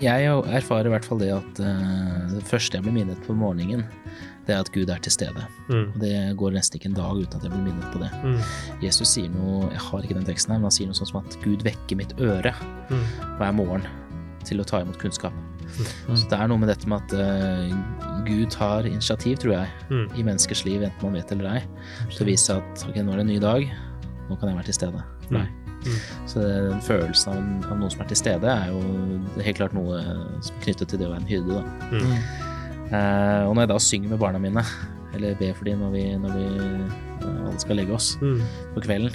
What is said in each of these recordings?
Jeg erfarer i hvert fall det at uh, det første jeg blir minnet på morgenen, det er at Gud er til stede. Mm. Og det går nesten ikke en dag uten at jeg blir minnet på det. Mm. Jesus sier noe, jeg har ikke den teksten her, men han sier noe sånn som at Gud vekker mitt øre Mm. hver morgen til å ta imot kunnskap. Mm. Så det er noe med dette med at uh, Gud tar initiativ, tror jeg, Mm. i menneskers liv, enten man vet eller ei, til å vise at ok, nå er det en ny dag, nå kan jeg være til stede Nei. deg. Mm. Så den følelsen av, en, av noen som er til stede, er jo helt klart noe som er knyttet til det å være en hyrde. Da. Mm. Uh, og når jeg da synger med barna mine, eller ber for dem når vi, når vi eh, alle skal legge oss Mm. på kvelden,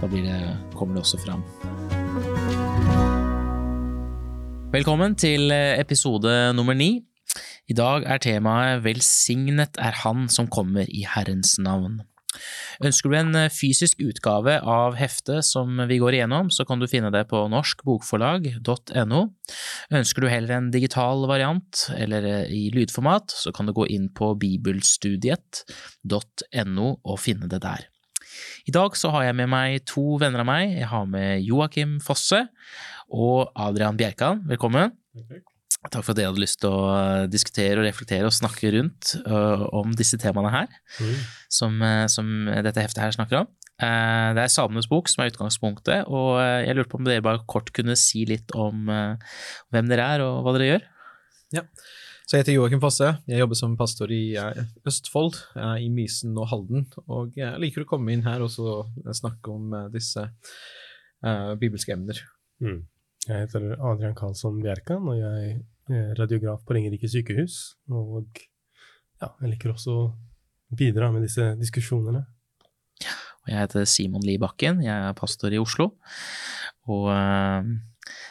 da blir det, kommer det også fram. Velkommen til eh, episode nummer ni. I dag er temaet 'Velsignet er Han som kommer i Herrens navn'. Ønsker du en eh, fysisk utgave av heftet som vi går igjennom, så kan du finne det på norskbokforlag.no. Ønsker du heller en digital variant eller eh, i lydformat, så kan du gå inn på bibelstudiet.no og finne det der. I dag så har jeg med meg to venner av meg. Jeg har med Joakim Fosse og Adrian Bjerkan. Velkommen. Takk for at dere hadde lyst til å eh, diskutere og reflektere og snakke rundt uh, om disse temaene her, Mm. som, eh, som dette heftet her snakker om. Uh, det er Samenes bok som er utgangspunktet, og jeg lurte på om dere bare kort kunne si litt om uh, hvem dere er og hva dere gjør. Ja. Så jeg heter Joakim Fosse. Jeg jobber som pastor i Østfold, i Mysen og Halden. Og jeg liker å komme inn her og så snakke om disse eh, bibelske emner. Mm. Jeg heter Adrian Karlsson Bjerkan, og jeg er radiograf på Ringerike sykehus. Og ja, jeg liker også å bidra med disse diskusjonene. Og jeg heter Simon Lie Bakken, jeg er pastor i Oslo, og øh,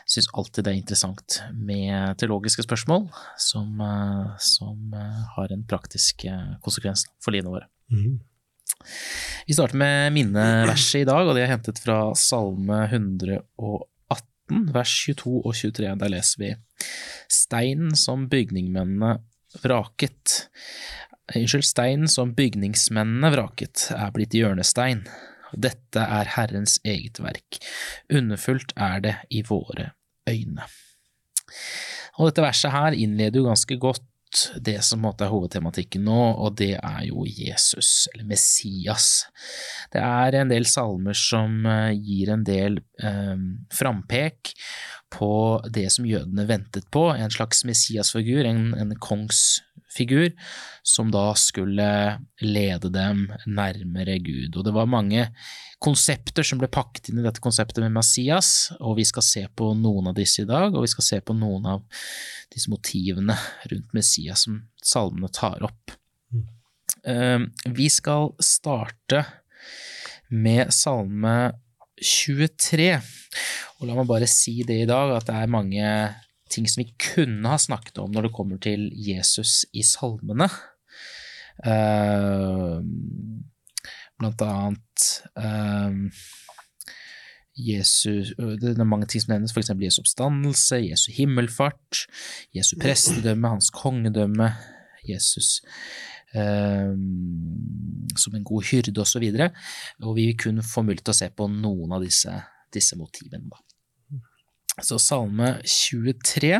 syns alltid det er interessant med teologiske spørsmål som, øh, som øh, har en praktisk eh, konsekvens for livene våre. Mm. Vi starter med minneverset i dag, og det er hentet fra Salme 118, vers 22 og 23. Der leser vi Steinen som bygningmennene vraket Unnskyld, steinen som bygningsmennene vraket, er blitt hjørnestein. Dette er Herrens eget verk. Underfullt er det i våre øyne. Og dette verset her innleder jo ganske godt det som er hovedtematikken nå, og det er jo Jesus, eller Messias. Det er en del salmer som eh, gir en del eh, frampek på det som jødene ventet på, en slags Messias-figur, en, en kongsfigur, som da skulle lede dem nærmere Gud. Og det var mange konsepter som ble pakket inn i dette konseptet med Messias, og vi skal se på noen av disse i dag, og vi skal se på noen av disse motivene rundt Messias som salmene tar opp. Mm. Eh, Vi skal starte med salme 23. Og la meg bare si det i dag, at det er mange ting som vi kunne ha snakket om når det kommer til Jesus i salmene. Eh, blant annet eh, Jesus, det er mange ting som nevnes, f.eks. Jesu oppstandelse, Jesu himmelfart, Jesu prestedømme, hans kongedømme, Jesus eh, som en god hyrde osv. Og, så og vi kun få mulighet til å se på noen av disse, disse motivene. Da. Så salme 23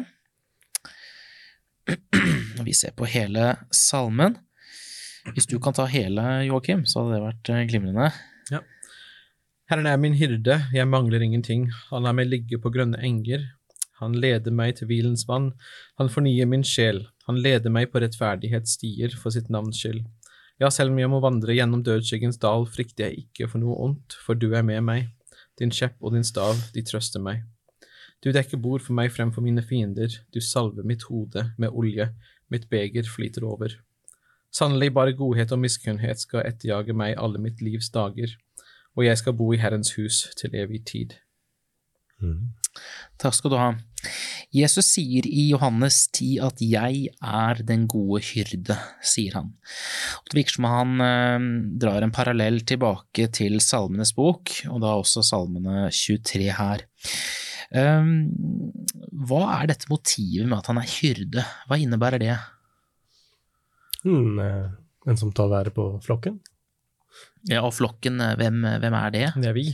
Vi ser på hele salmen. Hvis du kan ta hele, Joakim, så hadde det vært glimrende. Ja. Herren er min hyrde, jeg mangler ingenting. Han lar meg ligge på grønne enger. Han leder meg til hvilens vann. Han fornyer min sjel. Han leder meg på rettferdighetsstier for sitt navns skyld. Ja, selv om jeg må vandre gjennom dødsskyggens dal, frykter jeg ikke for noe ondt, for du er med meg. Din kjepp og din stav, de trøster meg. Du dekker bord for meg fremfor mine fiender, du salver mitt hode med olje, mitt beger flyter over. Sannelig bare godhet og miskunnhet skal etterjage meg alle mitt livs dager, og jeg skal bo i Herrens hus til evig tid. Mm. Takk skal du ha. Jesus sier i Johannes 10 at 'jeg er den gode hyrde', sier han. Og det virker som han eh, drar en parallell tilbake til Salmenes bok, og da også Salmene 23 her. Um, hva er dette motivet med at han er hyrde? Hva innebærer det? Mm, eh, en som tar været på flokken. Ja, og flokken, eh, hvem, hvem er det? Det er vi.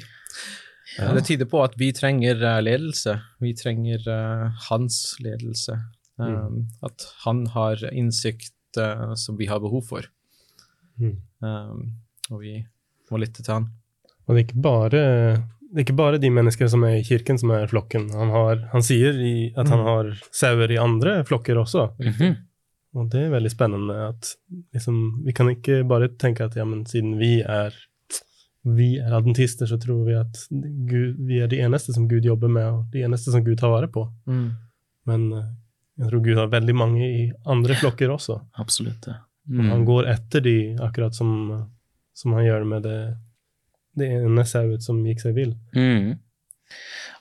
Det tyder på at vi trenger eh, ledelse. Vi trenger eh, hans ledelse. Um, At han har innsikt eh, som vi har behov for. Mm. Um, og vi må lytte til han. Og det er ikke bare, det er ikke bare de menneskene som er i kirken, som er flokken. Han, har, han sier i, at han har sauer i andre flokker også. Mhm. Og det er veldig spennende at liksom, vi kan ikke bare tenke at ja, men siden vi er vi er adventister, så tror vi at Gud, vi er de eneste som Gud jobber med, og de eneste som Gud tar vare på. Men eh, jeg tror Gud har veldig mange i andre flokker også. Absolutt. Ja. Og han Mm. går etter de, akkurat som, som han gjør med det, det ene sauet som gikk seg vill. Mm.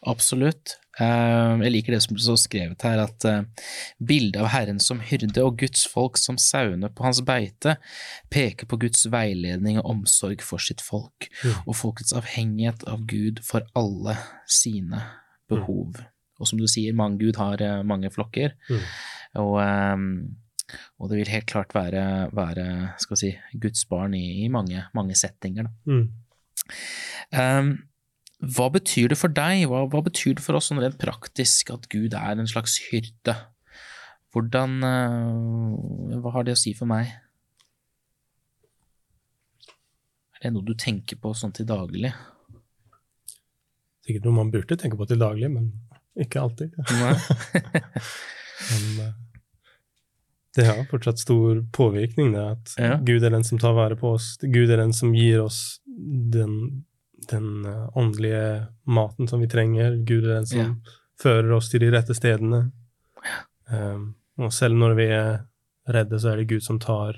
Absolutt. Eh, jeg liker det som står skrevet her, at uh, bildet av Herren som hyrde og Guds folk som sauene på hans beite peker på Guds veiledning og omsorg for sitt folk, Mm. og folkets avhengighet av Gud for alle sine behov. Og som du sier, mange, Gud har eh, mange flokker, Mm. og, eh, og det vil helt klart være, være si, Guds barn i, i mange, mange settinger. Da. Um, hva betyr det for deg, hva, hva betyr det for oss sånn rent praktisk at Gud er en slags hyrde? Hvordan uh, Hva har det å si for meg? Er det noe du tenker på sånn til daglig? Sikkert noe man burde tenke på til daglig, men ikke alltid. Nei? Men eh, det har fortsatt stor påvirkning, det at Ja. Gud er den som tar vare på oss. Gud er den som gir oss den, den eh, åndelige maten som vi trenger. Gud er den som Ja. fører oss til de rette stedene. Um, og selv når vi er redde, så er det Gud som tar,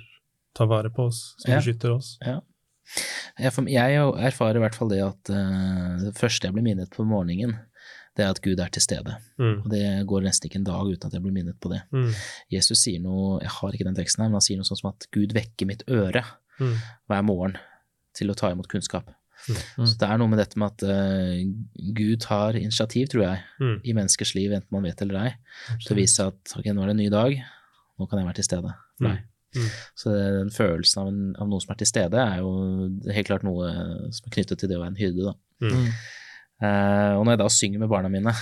tar vare på oss, som Ja. beskytter oss. Jeg, erfarer i hvert fall det at uh, det første jeg blir minnet på morgenen, det er at Gud er til stede. Mm. Og det går nesten ikke en dag uten at jeg blir minnet på det. Mm. Jesus sier noe, jeg har ikke den teksten her, men han sier noe sånn som at Gud vekker mitt øre Mm. hver morgen til å ta imot kunnskap. Mm. Så det er noe med dette med at uh, Gud tar initiativ, tror jeg, Mm. i menneskers liv, enten man vet eller ei, til å vise at ok, nå er det en ny dag, nå kan jeg være til stede for deg. Mm. Så den følelsen av, en, av noe som er til stede, er jo helt klart noe som er knyttet til det å være en hyrde. Da. Mm. Eh, og når jeg da synger med barna mine,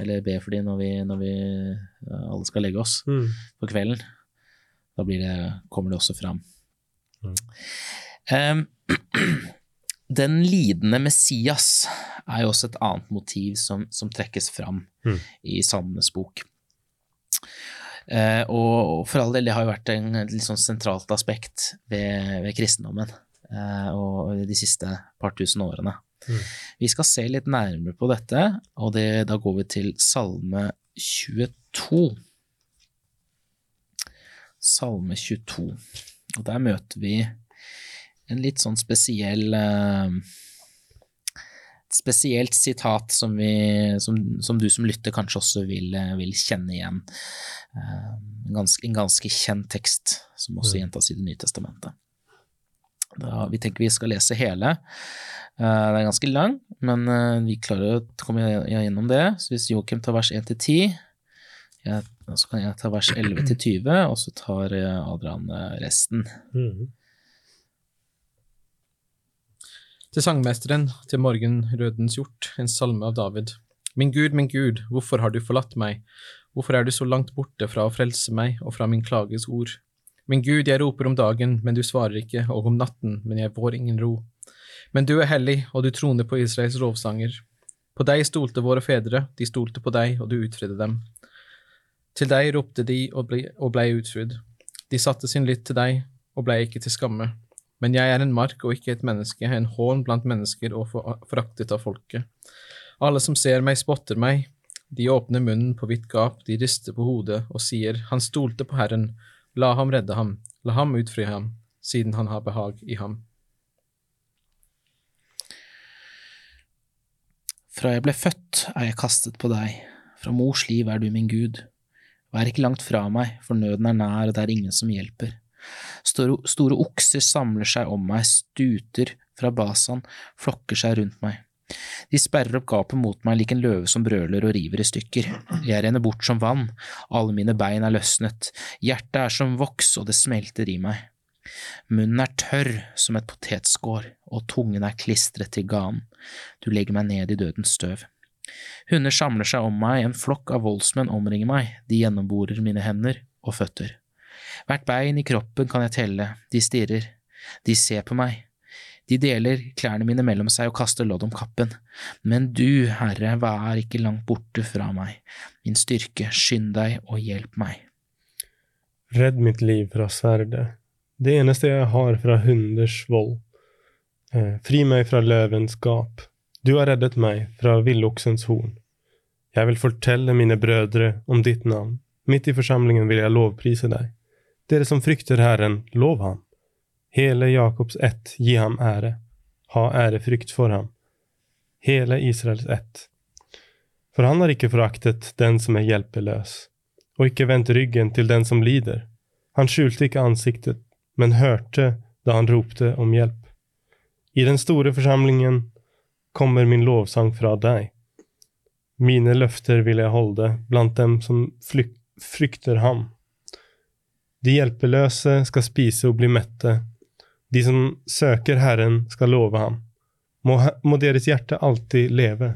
eller ber for dem når vi, når vi alle skal legge oss Mm. på kvelden, da blir det, kommer det også fram. Mm. Em, den lidende Messias er jo også et annet motiv som, som trekkes fram Mm. i Salmenes bok. Eh, og for all del, det har jo vært en, et litt sånn sentralt aspekt ved, ved kristendommen eh, og de siste par tusen årene. Mm. Vi skal se litt nærmere på dette, og det, da går vi til Salme 22. Salme 22. Og der møter vi en litt sånn spesiell eh, et spesielt sitat som, vi, som, som du som lytter kanskje også vil, eh, vil kjenne igjen. Eh, en, ganske, en ganske kjent tekst som også Mm. gjentas i Det nye testamentet. Da, vi tenker vi skal lese hele. Uh, det er ganske lang, men uh, vi klarer å komme gjennom det. Så hvis Joakim tar vers 1 til 10, jeg, så kan jeg ta vers 11 til 20, og så tar eh, Adrian resten. Mm. Til sangmesteren, til morgenrødens hjort, en salme av David. Min Gud, min Gud, hvorfor har du forlatt meg? Hvorfor er du så langt borte fra å frelse meg og fra min klages ord? Min Gud, jeg roper om dagen, men du svarer ikke, og om natten, men jeg får ingen ro. Men du er hellig, og du troner på Israels rovsanger. På deg stolte våre fedre, de stolte på deg, og du utfridde dem. Til deg ropte de og ble, blei utfridd. De satte sin lytt til deg og blei ikke til skamme. Men jeg er en mark og ikke et menneske, en hån blant mennesker og foraktet av folket. Alle som ser meg, spotter meg. De åpner munnen på vidt gap, de rister på hodet og sier, Han stolte på Herren, la ham redde ham, la ham utfri ham, siden han har behag i ham. Fra jeg ble født er jeg kastet på deg, fra mors liv er du min Gud. Vær ikke langt fra meg, for nøden er nær og det er ingen som hjelper. Store, store okser samler seg om meg, stuter fra Basan, flokker seg rundt meg. De sperrer opp gapet mot meg lik en løve som brøler og river i stykker. Jeg renner bort som vann, alle mine bein er løsnet, hjertet er som voks og det smelter i meg. Munnen er tørr som et potetskår, og tungen er klistret til ganen. Du legger meg ned i dødens støv. Hunder samler seg om meg, en flokk av voldsmenn omringer meg, de gjennomborer mine hender og føtter. Hvert bein i kroppen kan jeg telle, de stirrer, de ser på meg. De deler klærne mine mellom seg og kaster lodd om kappen. Men du, Herre, vær ikke langt borte fra meg. Min styrke, skynd deg og hjelp meg. Redd mitt liv fra sverdet. Det eneste jeg har fra hunders vold. Eh, fri meg fra løvens gap. Du har reddet meg fra villoksens horn. Jeg vil fortelle mine brødre om ditt navn. Midt i forsamlingen vil jeg lovprise deg. Dere som frykter Herren, lov ham. Hele Jakobs ett, gi ham ære. Ha ærefrykt for ham. Hele Israels ett. For han har ikke foraktet den som er hjelpeløs, og ikke vendt ryggen til den som lider. Han skjulte ikke ansiktet, men hørte da han ropte om hjelp. I den store forsamlingen kommer min lovsang fra deg. Mine løfter vil jeg holde blant dem som flykter ham. De hjelpeløse skal spise og bli mette. De som søker Herren, skal love ham. Må, må deres hjerte alltid leve.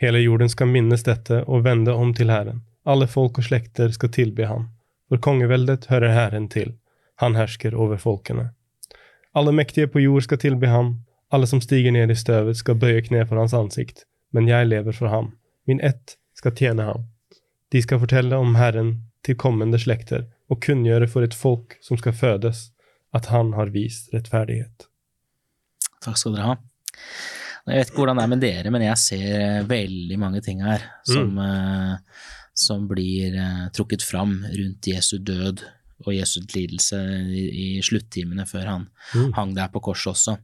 Hele jorden skal minnes dette og vende om til Herren. Alle folk og slekter skal tilbe ham. For kongeveldet hører Herren til. Han hersker over folkene. Alle mektige på jord skal tilbe ham. Alle som stiger ned i støvet, skal bøye kne for hans ansikt. Men jeg lever for ham. Min ett skal tjene ham. De skal fortelle om Herren til kommende slekter og kunngjøre for et folk som skal fødes, at han har vist rettferdighet. Takk skal dere ha. Jeg vet ikke hvordan det er med dere, men jeg ser veldig mange ting her som, eh, som blir eh, trukket fram rundt Jesu død og Jesu lidelse i, i sluttimene før han Mm. hang der på korset også.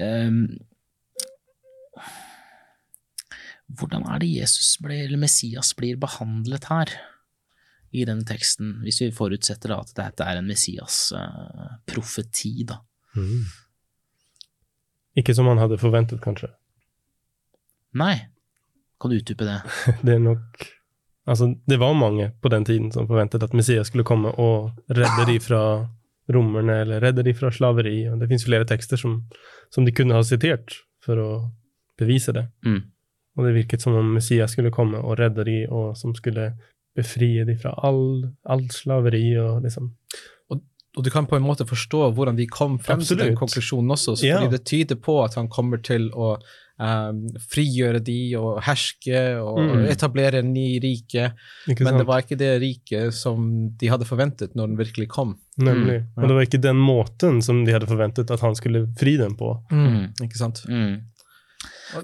Um, hvordan er det Jesus blir, eller Messias blir behandlet her i denne teksten, hvis vi forutsetter da at dette er en Messias-profeti, da? Mm. Ikke som han hadde forventet, kanskje. Nei, kan du utdype det? Det er nok Altså, det var mange på den tiden som forventet at Messias skulle komme og redde de fra romerne, eller redde de fra slaveri. Og det fins flere tekster som, som de kunne ha sitert for å bevise det. Mm. Og det virket som om Messias skulle komme og redde de, og som skulle befrie dem fra all, all slaveri og liksom Og du kan på en måte forstå hvordan de kom frem til den konklusjonen også, så Ja. fordi det tyder på at han kommer til å um, frigjøre de og herske og Mm. etablere en ny rike. Men det var ikke det riket som de hadde forventet når den virkelig kom. Nemlig. Mm, ja. Og det var ikke den måten som de hadde forventet at han skulle fri dem på. Mm. Ikke sant? Mm.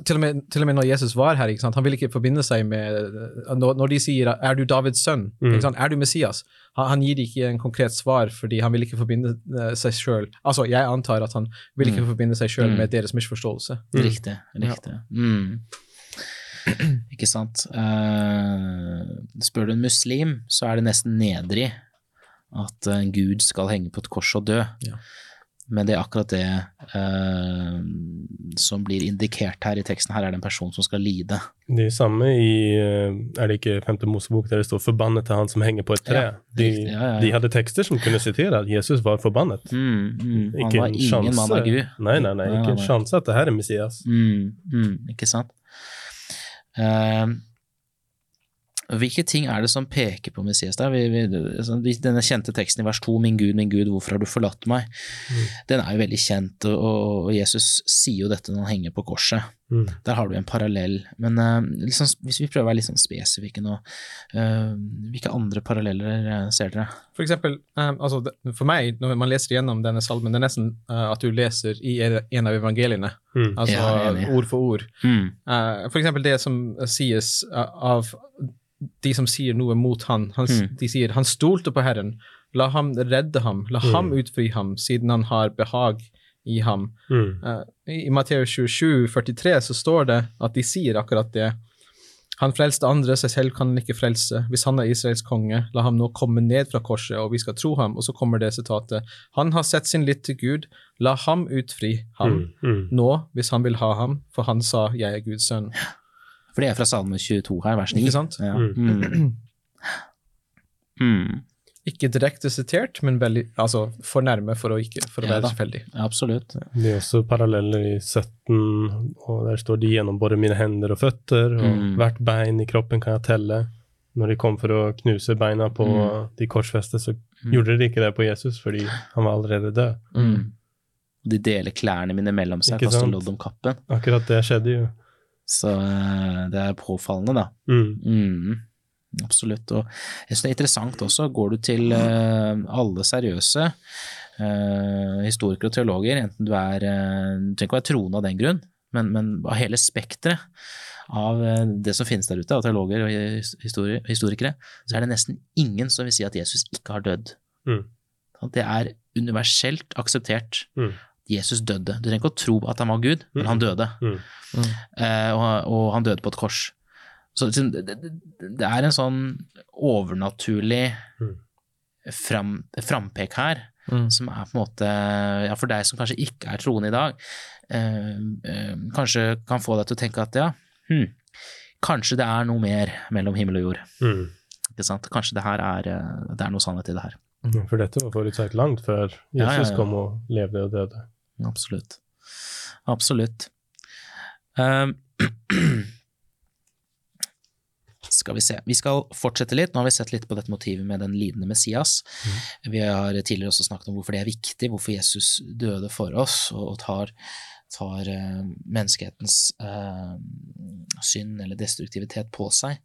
Til og, med, til og med når Jesus var her, ikke sant? han ville ikke forbinde seg med Når, når de sier 'er du Davids sønn', Mm. ikke sant? 'er du Messias', han, han gir ikke en konkret svar fordi han vil ikke forbinde eh, seg sjøl Altså, jeg antar at han vil ikke forbinde seg sjøl Mm. med deres misforståelse. Mm. Riktig. riktig. Mm. Ikke sant. Uh, spør du en muslim, så er det nesten nedrig at en gud skal henge på et kors og dø. Ja. Men det er akkurat det eh, som blir indikert her i teksten. Her er det en person som skal lide. Det er samme i eh, Er det ikke Femte Mosebok der det står 'forbannet til han som henger på et tre'? Ja, de. Ja, ja, de hadde tekster som kunne sitere at Jesus var forbannet. Mm, mm. Han var en ingen mann av Gud. Nei, nei, nei, ikke en sjanse at det her er Messias. Mm, mm, ikke sant? Eh, hvilke ting er det som peker på Messias der? Vi, vi, altså, denne kjente teksten i vers 2, 'Min Gud, min Gud, hvorfor har du forlatt meg', Mm. den er jo veldig kjent, og, og Jesus sier jo dette når han henger på korset. Mm. Der har du en parallell. Men uh, liksom, hvis vi prøver å være litt sånn spesifikke nå, uh, hvilke andre paralleller ser dere? For eksempel, eh, altså, for meg, når man leser gjennom denne salmen, det er nesten uh, at du leser i en av evangeliene, Mm. altså Ja, ord for ord. Mm, Eh, for eksempel det som sies av de som sier noe mot han. han Mm. De sier 'han stolte på Herren', la ham redde ham, la ham Mm. utfri ham, siden han har behag i ham. Mm. Uh, I Matteus 27, 43 så står det at de sier akkurat det. Han frelste andre, seg selv kan han ikke frelse. Hvis han er Israels konge, la ham nå komme ned fra korset, og vi skal tro ham. Og så kommer det sitatet. Han har sett sin lytt til Gud, la ham utfri ham. Mm. Mm. Nå, hvis han vil ha ham, for han sa, jeg er Guds sønn. For det er fra Salme 22 her, vers 9. Ikke sant? Ja. Mm. Mm. Mm. Ikke direkte sitert, men veldig, altså for nærme for å, ikke, for å Ja være tilfeldig. Ja, absolutt. Det er også paralleller i 17, og der står de gjennombore mine hender og føtter, og Mm. hvert bein i kroppen kan jeg telle. Når de kom for å knuse beina på Mm. de korsfeste, så Mm. gjorde de ikke det på Jesus, fordi han var allerede død. Mm. De deler klærne mine mellom seg, kaster lodd om kappen. Akkurat det skjedde jo. Så eh, det er påfallende, da. Mm. Mm, absolutt. Og jeg synes det er interessant også, går du til eh, alle seriøse uh, historikere og teologer, enten du er uh, Du trenger ikke å være troende av den grunn, men, men av hele spekteret av det som finnes der ute, av teologer og histori historikere, så er det nesten ingen som vil si at Jesus ikke har dødd. Mm. Det er universelt akseptert. Mm. Jesus døde. Du trenger ikke å tro at han var Gud, men han døde. Mm. Eh, og, og han døde på et kors. Så liksom, det, det, det er en sånn overnaturlig Mm. fram, frampek her, Mm. som er på en måte Ja, for deg som kanskje ikke er troende i dag, eh, eh, kanskje kan få deg til å tenke at ja, hm, kanskje det er noe mer mellom himmel og jord. Mm. Ikke sant? Kanskje det her er, eh, det er noe sannhet i det her. Ja, For dette var forutsagt langt før Jesus Ja, ja, kom og levde og døde. Absolutt. Absolutt. Uh, skal vi se. Vi skal fortsette litt. Nå har vi sett litt på dette motivet med den lidende Messias. Vi har tidligere også snakket om hvorfor det er viktig, hvorfor Jesus døde for oss og, tar, tar uh, menneskehetens uh, synd eller destruktivitet på seg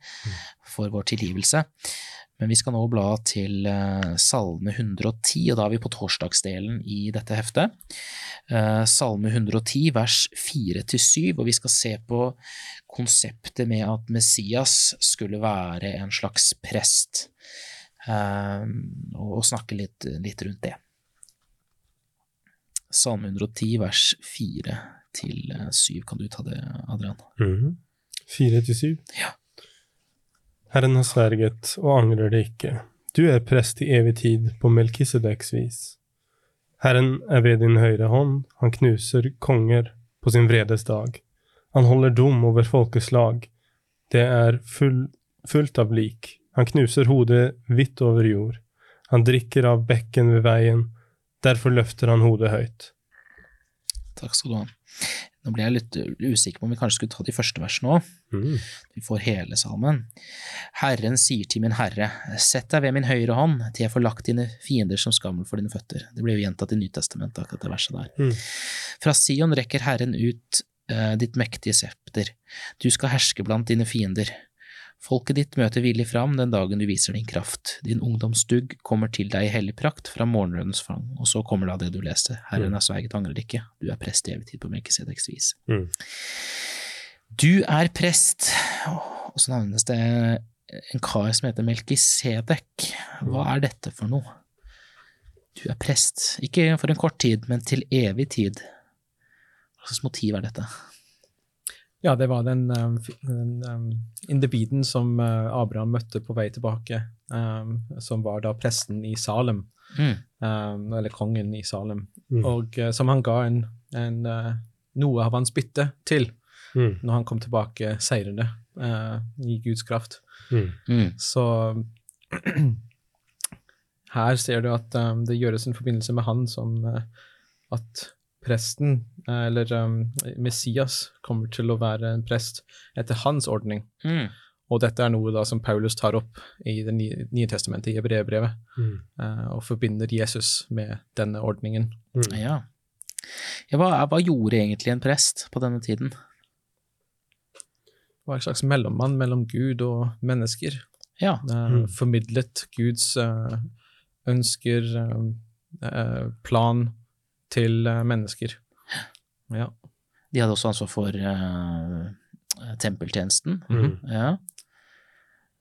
for vår tilgivelse. Men vi skal nå bla til eh, Salme 110, og da er vi på torsdagsdelen i dette heftet. Eh, Salme 110, vers 4-7, og vi skal se på konseptet med at Messias skulle være en slags prest, eh, og, snakke litt, litt rundt det. Salme 110, vers 4-7. Kan du ta det, Adrian? Fire til syv. Ja. Herren har sverget og angrer det ikke. Du er prest i evig tid på Melkisedeks vis. Herren er ved din høyre hånd, han knuser konger på sin vredes dag. Han holder dom over folkeslag. Det er full, fullt av lik. Han knuser hodet vidt over jord. Han drikker av bekken ved veien. Derfor løfter han hodet høyt. Takk skal du ha. Nå ble jeg litt usikker på om vi kanskje skulle ta de første versene òg. Mm. Vi får hele salmen. Herren sier til min herre, sett deg ved min høyre hånd, til jeg får lagt dine fiender som skammel for dine føtter. Det blir jo gjentatt i Nytestamentet, akkurat det verset der. Mm. Fra Sion rekker Herren ut uh, ditt mektige septer. Du skal herske blant dine fiender. Folket ditt møter villig fram den dagen du viser din kraft. Din ungdomsdugg kommer til deg i hellig prakt fra morgenrødens fang. Og så kommer da det du leste. Herren er sverget, angrer ikke. Du er prest i evig tid på Melkisedeks vis. Mm. Du er prest, og så nevnes det en kar som heter Melkisedek. Hva er dette for noe? Du er prest, ikke for en kort tid, men til evig tid. Hva slags motiv er dette? Ja, det var den, um, den um, individen som uh, Abraham møtte på vei tilbake, um, som var da presten i Salem, Mm. um, eller kongen i Salem, Mm. og uh, som han ga en, en, uh, noe av hans bytte til Mm. når han kom tilbake seirende uh, i Guds kraft. Mm. Mm. Så her ser du at um, det gjøres en forbindelse med han som uh, at presten, eller um, Messias, kommer til å være en prest etter hans ordning. Mm. Og dette er noe da som Paulus tar opp i Det nye, nye testamentet, i brevbrevet, Mm. uh, og forbinder Jesus med denne ordningen. Mm. Ja. ja hva, hva gjorde egentlig en prest på denne tiden? Det var en slags mellommann mellom Gud og mennesker. Ja. Uh, Mm. Formidlet Guds uh, ønsker, plan til uh, mennesker. Ja. De hadde også ansvar for uh, tempeltjenesten. Mm. Ja.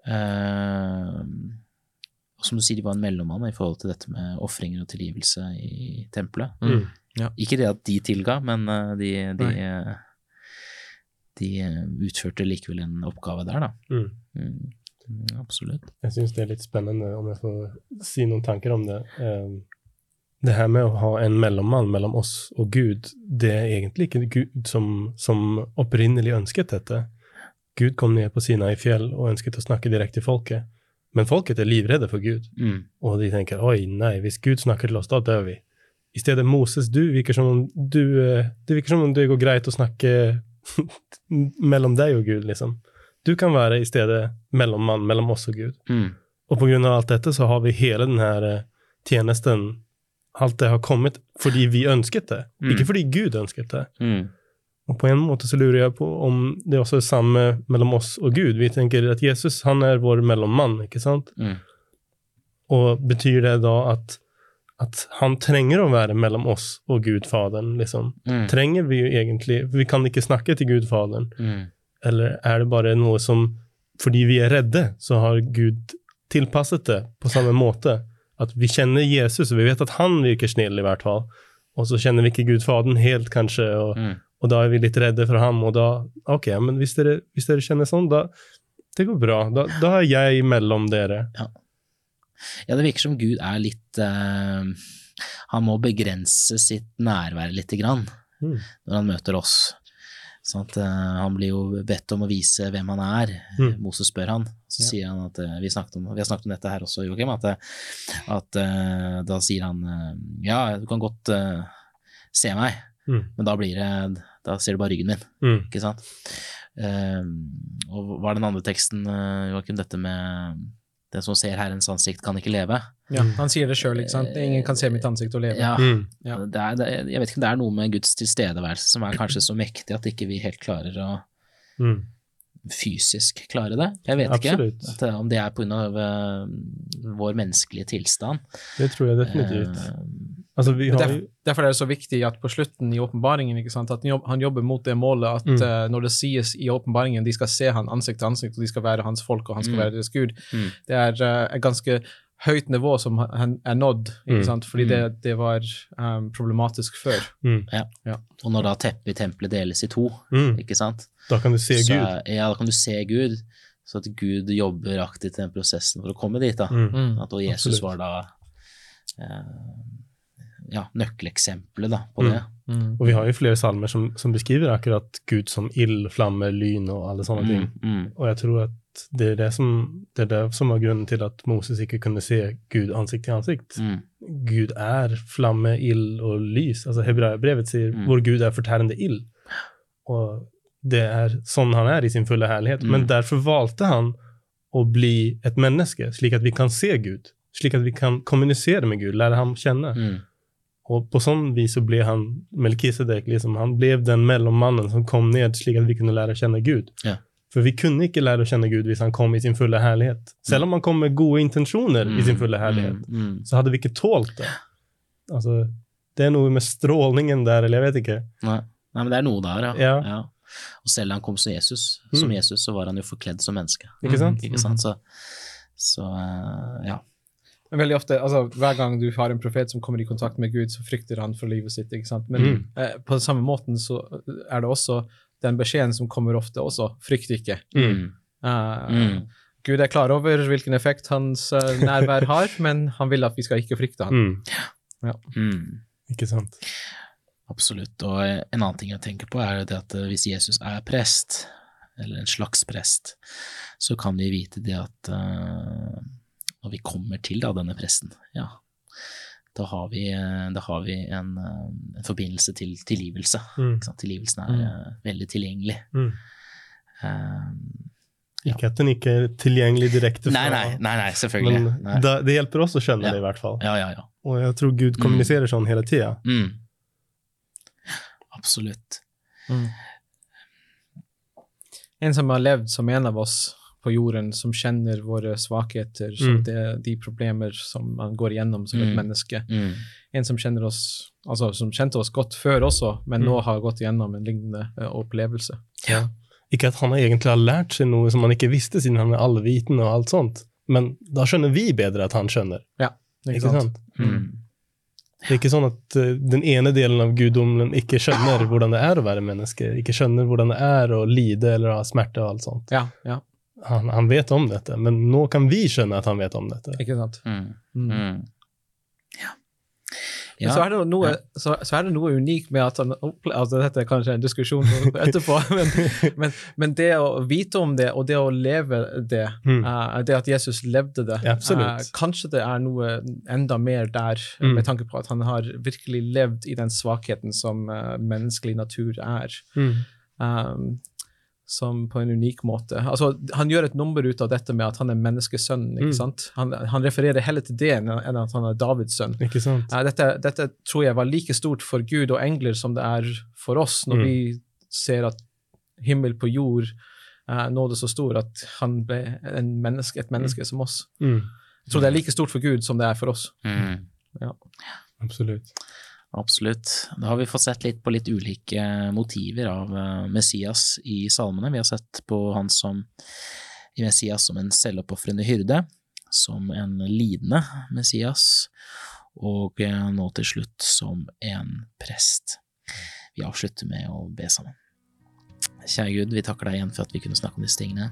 Uh, og som du sier, de var en mellommann i forhold til dette med ofringer og tilgivelse i tempelet. Mm. Ikke det at de tilga, men eh, de, de, eh, de eh, utførte likevel en oppgave der, da. Mm. Mm. Mm, absolutt. Jeg syns det er litt spennende, om jeg får si noen tanker om det. Eh, Det her med å ha en mellommann mellom oss og Gud, det er egentlig ikke Gud som, som opprinnelig ønsket dette. Gud kom ned på Sinai fjell og ønsket å snakke direkte til folket, Men folket er livredde for Gud. Mm. Og de tenker oi, nei, hvis Gud snakker til oss, da dør vi. I stedet Moses, du virker som om du, eh, det virker som om det går greit å snakke mellom deg og Gud, liksom. Du kan være i stedet mellommann mellom oss og Gud. Mm. Og på grunn av alt dette så har vi hele den her eh, tjenesten Alt det har kommet fordi vi ønsket det, Mm. ikke fordi Gud ønsket det. Mm. Og på en måte så lurer jeg på om det også er samme mellom oss og Gud. Vi tenker at Jesus han er vår mellommann, ikke sant? Mm. Og betyr det da at, at han trenger å være mellom oss og Gud Faderen, liksom? Mm. Trenger vi jo egentlig Vi kan ikke snakke til Gud Faderen. Mm. Eller er det bare noe som Fordi vi er redde, så har Gud tilpasset det på samme måte? At vi kjenner Jesus, og vi vet at han virker snill, i hvert fall. Og så kjenner vi ikke Gud Faderen helt, kanskje, og, Mm. og da er vi litt redde for ham. Og da Ok, men hvis dere, hvis dere kjenner sånn, da Det går bra. Da, da er jeg mellom dere. Ja, det virker som Gud er litt uh, Han må begrense sitt nærvær lite grann Mm. når han møter oss. Sånn at, uh, han blir jo bedt om å vise hvem han er. Mm. Moses spør han, så Ja. sier han at uh, vi, om, vi har snakket om dette her også, Joakim, at, eh, at uh, da sier han eh, ja, du kan godt eh, se meg, Mm. men da blir det da ser du bare ryggen min, Mm. ikke sant? Eh, og hva er den andre teksten, eh, Joakim, dette med den som ser Herrens ansikt kan ikke leve? Ja, han sier det sjøl, ikke sant. Ingen kan se mitt ansikt og leve. Ja, Mm. Ja. Det er, det, jeg vet ikke om det er noe med Guds tilstedeværelse som er kanskje så mektig at ikke vi helt klarer å Mm. fysisk klare det. Jeg vet Absolutt. ikke at, om det er pga. Uh, vår menneskelige tilstand. Det tror jeg definitivt. Uh, Altså, vi har derfor, derfor er det så viktig at på slutten i åpenbaringen ikke sant, at han jobber mot det målet at Mm. uh, når det sies i åpenbaringen de skal se han ansikt til ansikt, og de skal være hans folk, og han skal Mm. være deres gud, Mm. det er uh, ganske høyt nivå som er nådd, ikke Mm. sant? fordi det, det var um, problematisk før. mm. og når da teppet i tempelet deles i to, Mm. ikke sant, Da kan du se så, Gud. ja, da kan du se Gud. Så at Gud jobber aktivt i den prosessen for å komme dit. da. Mm. At, og Jesus Absolutt. var da eh, ja, nøkkeleksempelet da, på Mm. det. Mm. Og vi har jo flere salmer som, som beskriver akkurat Gud som ild, flamme, lyn og alle sånne ting. Mm, mm, Og jeg tror at det er det som, det er det som var grunnen til at Moses ikke kunne se Gud ansikt til ansikt. mm, Gud er flamme, ild og lys. Altså Hebreabrevet sier Mm. hvor Gud er fortærende ild. Og det er sånn han er i sin fulle herlighet. Mm. Men derfor valgte han å bli et menneske, slik at vi kan se Gud. Slik at vi kan kommunisere med Gud, lære ham kjenne. mm, Og på sånn vis så ble han Melkisedek, liksom. Han ble den mellommannen som kom ned slik at vi kunne lære å kjenne Gud. Ja. For vi kunne ikke lære å kjenne Gud hvis han kom i sin fulle herlighet. Selv om han kom med gode intensjoner i sin fulle herlighet, Mm, mm, så hadde vi ikke tålt det. Altså, det er noe med strålingen der, eller jeg vet ikke. Nei. Nei, men det er noe der, ja. Ja. Og selv da han kom som Jesus, som Mm. Jesus, så var han jo forkledd som menneske. Ikke sant? Ikke sant? Så, så eh, ja. Men veldig ofte, altså Hver gang du har en profet som kommer i kontakt med Gud, så frykter han for livet sitt. ikke sant? Men Mm. eh, på den samme måten så er det også den beskjeden som kommer ofte også, frykt ikke. Mm. Uh, Mm. Gud er klar over hvilken effekt hans uh, nærvær har, men han vil at vi skal ikke frykte han. Mm. Mm. Ikke sant? Absolutt. Og en annen ting jeg tenker på, er det at eh, hvis Jesus er prest, eller en slags prest, så kan vi vite det at eh, når vi kommer til da, denne presten, ja, da har vi, eh, da har vi en, eh, en forbindelse til tilgivelse. Mm. Ikke sant? Tilgivelsen er Mm. eh, veldig tilgjengelig. Mm. Eh, Ikke at den ikke er tilgjengelig direkte fra nei, nei, nei, nei, selvfølgelig. Men nei. da, det hjelper oss å skjønne Ja. det, i hvert fall. Ja, ja, ja. Og jeg tror Gud kommuniserer sånn hele tida. Mm. Absolutt. Mm. En som har levd som en av oss på jorden, som kjenner våre svakheter, Mm. det, de problemer som man går igjennom som et Mm. menneske. Mm. En som kjenner oss, altså som kjente oss godt før også, men Mm. nå har gått igjennom en lignende uh, opplevelse. Ja. Ikke at han egentlig har lært seg noe som han ikke visste, siden han er allvitende og alt sånt. Men da skjønner vi bedre at han skjønner. Ikke, Ikke sant? sant? Mm. Det er ikke sånn at eh, den ene delen av guddommen ikke skjønner hvordan det er å være menneske, ikke skjønner hvordan det er å lide eller ha smerte og alt sånt. Ja, ja, Han, han vet om dette, men nå kan vi skjønne at han vet om dette. ikke sant? Mm. Mm. Mm. Ja. Så, er det noe, så, så, er det noe unikt med at han opplever altså Dette er kanskje en diskusjon etterpå, men, men, men, det å vite om det, og det å leve det, mm. uh, det at Jesus levde det uh, Kanskje det er noe enda mer der, mm. med tanke på at han har virkelig levd i den svakheten som uh, menneskelig natur er. Mm. Um, som på en unik måte. Altså, han gjør et nummer ut av dette med at han er menneskesønnen. ikke mm. sant? Han, han, refererer heller til det enn at han er Davids sønn. Ikke sant? Uh, dette, dette, tror jeg var like stort for Gud og engler som det er for oss, når mm. vi ser at himmel på jord uh, nådde så stor at han ble menneske, et menneske mm. som oss. Mm. Jeg tror det er like stort for Gud som det er for oss. Mm. Ja. Absolutt. Absolutt. Da har vi fått sett litt på litt ulike motiver av eh, Messias i salmene. Vi har sett på han som i Messias som en selvoppofrende hyrde, som en lidende Messias, og eh, nå til slutt som en prest. Vi avslutter med å be sammen. Kjære Gud, vi takker deg igjen for at vi kunne snakke om disse tingene,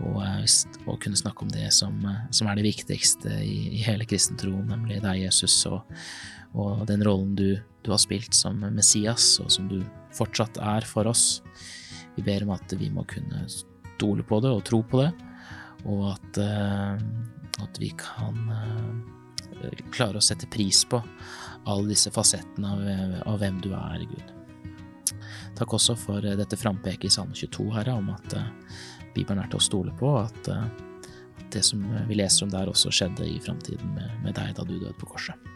og, eh, og kunne snakke om det som, som er det viktigste i, i hele kristentroen, nemlig deg, Jesus, og og den rollen du, du, har spilt som Messias, og som du fortsatt er for oss. Vi ber om at vi må kunne stole på det og tro på det, og at, uh, at vi kan uh, klare å sette pris på alle disse fasettene av, av, hvem du er, Gud. Takk også for dette frampeket i Salme 22, Herre, om at Bibelen er til å stole på, at, at det som vi leser om der, også skjedde i framtiden med, med deg da du døde på korset.